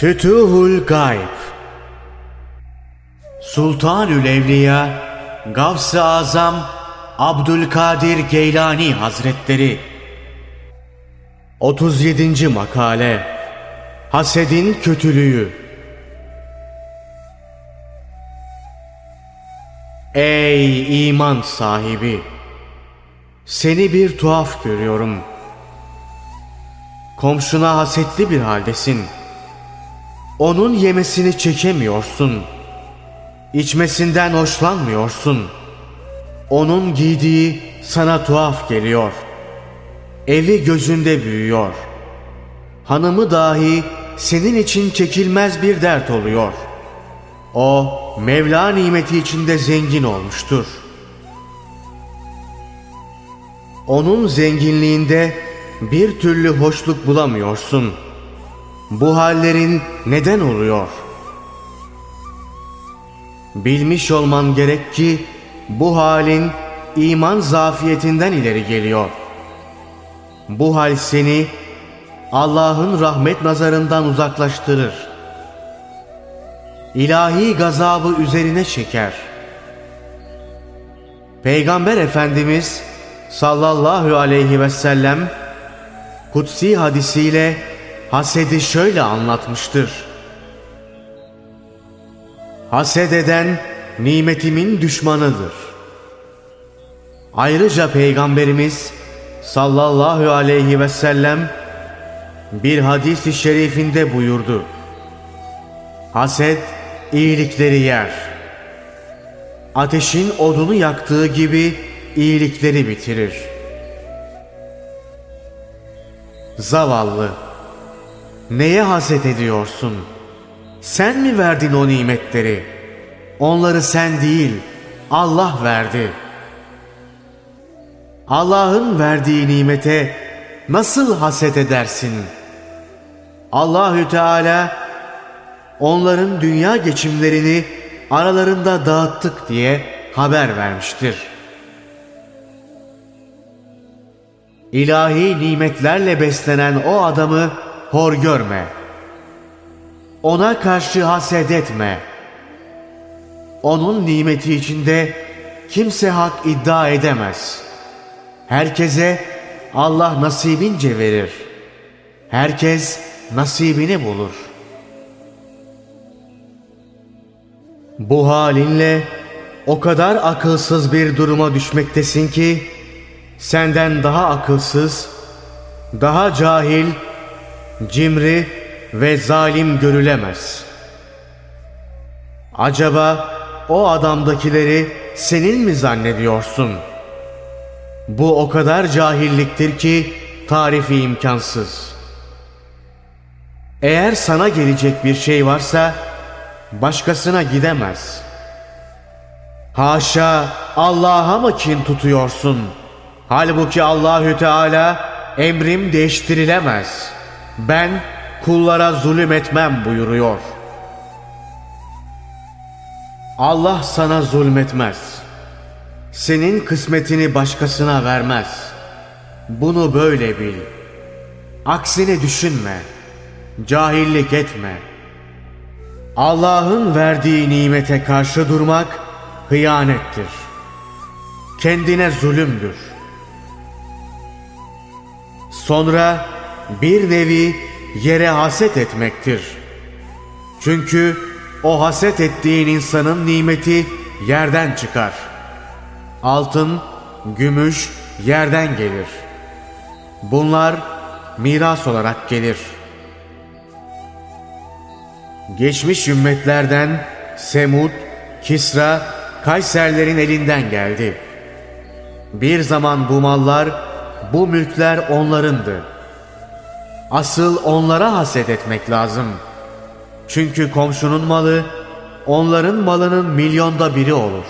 Fütuhul Gayb Sultanül Evliya Gavs-ı Azam Abdülkadir Geylani Hazretleri 37. Makale Hasedin Kötülüğü Ey iman sahibi! Seni bir tuhaf görüyorum. Komşuna hasetli bir haldesin. Onun yemesini çekemiyorsun. İçmesinden hoşlanmıyorsun. Onun giydiği sana tuhaf geliyor. Evi gözünde büyüyor. Hanımı dahi senin için çekilmez bir dert oluyor. O Mevla nimeti içinde zengin olmuştur. Onun zenginliğinde bir türlü hoşluk bulamıyorsun. Bu hallerin neden oluyor? Bilmiş olman gerek ki bu halin iman zafiyetinden ileri geliyor. Bu hal seni Allah'ın rahmet nazarından uzaklaştırır. İlahi gazabı üzerine çeker. Peygamber Efendimiz sallallahu aleyhi ve sellem kutsi hadisiyle hasedi şöyle anlatmıştır. Haset eden nimetimin düşmanıdır. Ayrıca Peygamberimiz sallallahu aleyhi ve sellem bir hadis-i şerifinde buyurdu. Haset iyilikleri yer. Ateşin odunu yaktığı gibi iyilikleri bitirir. Zavallı, neye haset ediyorsun? Sen mi verdin o nimetleri? Onları sen değil, Allah verdi. Allah'ın verdiği nimete nasıl haset edersin? Allahü Teala onların dünya geçimlerini aralarında dağıttık diye haber vermiştir. İlahi nimetlerle beslenen o adamı hor görme. Ona karşı haset etme. Onun nimeti içinde kimse hak iddia edemez. Herkese Allah nasibince verir. Herkes nasibini bulur. Bu halinle o kadar akılsız bir duruma düşmektesin ki senden daha akılsız, daha cahil, cimri ve zalim görülemez. Acaba o adamdakileri senin mi zannediyorsun? Bu o kadar cahilliktir ki tarifi imkansız. Eğer sana gelecek bir şey varsa başkasına gidemez. Haşa Allah'a mı kin tutuyorsun? Halbuki Allahü Teala emrim değiştirilemez. Ben kullara zulüm etmem buyuruyor. Allah sana zulmetmez. Senin kısmetini başkasına vermez. Bunu böyle bil. Aksini düşünme. Cahillik etme. Allah'ın verdiği nimete karşı durmak hıyanettir. Kendine zulümdür. Sonra bir nevi yere haset etmektir. Çünkü o haset ettiğin insanın nimeti yerden çıkar. Altın, gümüş yerden gelir. Bunlar miras olarak gelir. Geçmiş ümmetlerden Semud, Kisra, Kayserlerin elinden geldi. Bir zaman bu mallar, bu mülkler onlarındı. Asıl onlara haset etmek lazım. Çünkü komşunun malı, onların malının milyonda biri olur.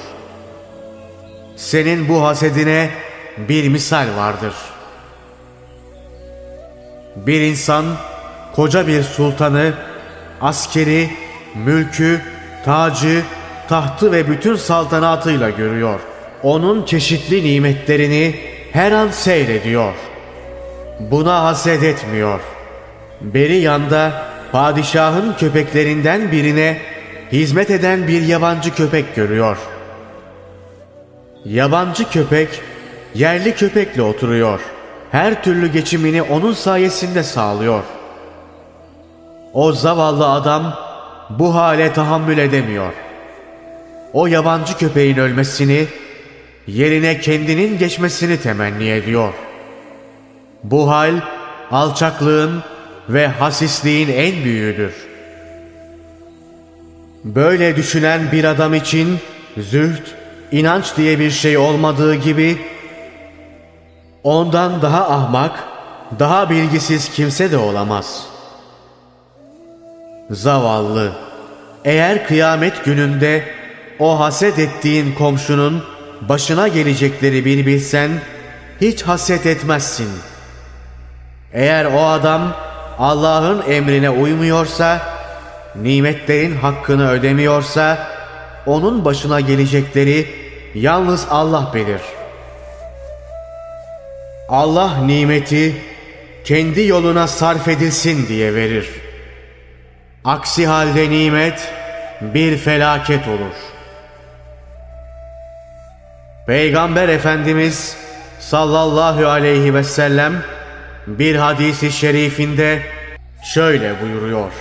Senin bu hasedine bir misal vardır. Bir insan koca bir sultanı, askeri, mülkü, tacı, tahtı ve bütün saltanatıyla görüyor. Onun çeşitli nimetlerini her an seyrediyor. Buna haset etmiyor. Beri yanda padişahın köpeklerinden birine hizmet eden bir yabancı köpek görüyor. Yabancı köpek yerli köpekle oturuyor. Her türlü geçimini onun sayesinde sağlıyor. O zavallı adam bu hale tahammül edemiyor. O yabancı köpeğin ölmesini, yerine kendinin geçmesini temenni ediyor. Bu hal alçaklığın ve hasisliğin en büyüğüdür. Böyle düşünen bir adam için zühd, inanç diye bir şey olmadığı gibi ondan daha ahmak, daha bilgisiz kimse de olamaz. Zavallı, eğer kıyamet gününde o haset ettiğin komşunun başına gelecekleri bir bilsen, hiç haset etmezsin. Eğer o adam Allah'ın emrine uymuyorsa, nimetlerin hakkını ödemiyorsa, onun başına gelecekleri yalnız Allah bilir. Allah nimeti kendi yoluna sarf edilsin diye verir. Aksi halde nimet bir felaket olur. Peygamber Efendimiz sallallahu aleyhi ve sellem bir hadisi şerifinde şöyle buyuruyor.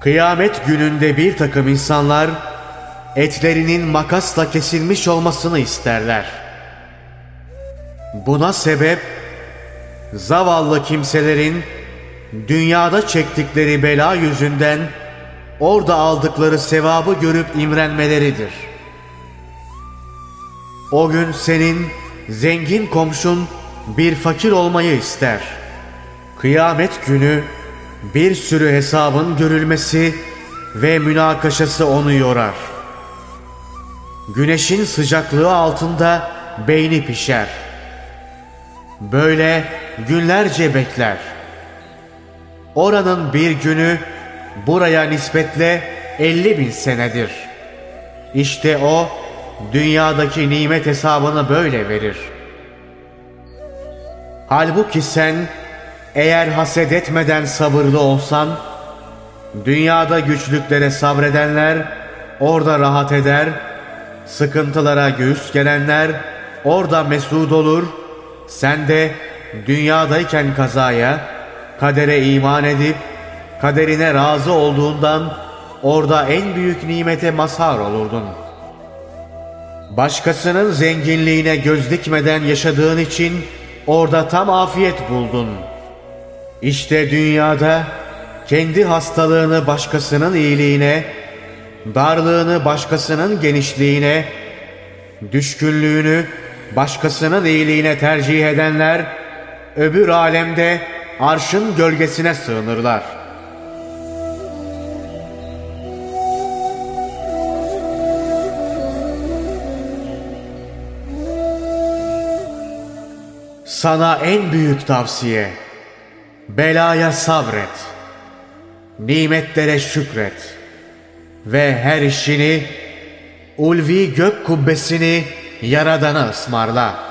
Kıyamet gününde bir takım insanlar etlerinin makasla kesilmiş olmasını isterler. Buna sebep zavallı kimselerin dünyada çektikleri bela yüzünden orada aldıkları sevabı görüp imrenmeleridir. O gün senin zengin komşun bir fakir olmayı ister. Kıyamet günü bir sürü hesabın görülmesi ve münakaşası onu yorar. Güneşin sıcaklığı altında beyni pişer. Böyle günlerce bekler. Oranın bir günü buraya nispetle 50 bin senedir. İşte o dünyadaki nimet hesabını böyle verir.'' Halbuki sen eğer haset etmeden sabırlı olsan, dünyada güçlüklere sabredenler orada rahat eder, sıkıntılara göğüs gelenler orada mesut olur, sen de dünyadayken kazaya, kadere iman edip, kaderine razı olduğundan orada en büyük nimete mazhar olurdun. Başkasının zenginliğine göz dikmeden yaşadığın için, Orada tam afiyet buldun. İşte dünyada kendi hastalığını başkasının iyiliğine, darlığını başkasının genişliğine, düşkünlüğünü başkasının iyiliğine tercih edenler, öbür alemde arşın gölgesine sığınırlar.'' Sana en büyük tavsiye, belaya sabret, nimetlere şükret ve her işini, ulvi gök kubbesini Yaradan'a ısmarla.''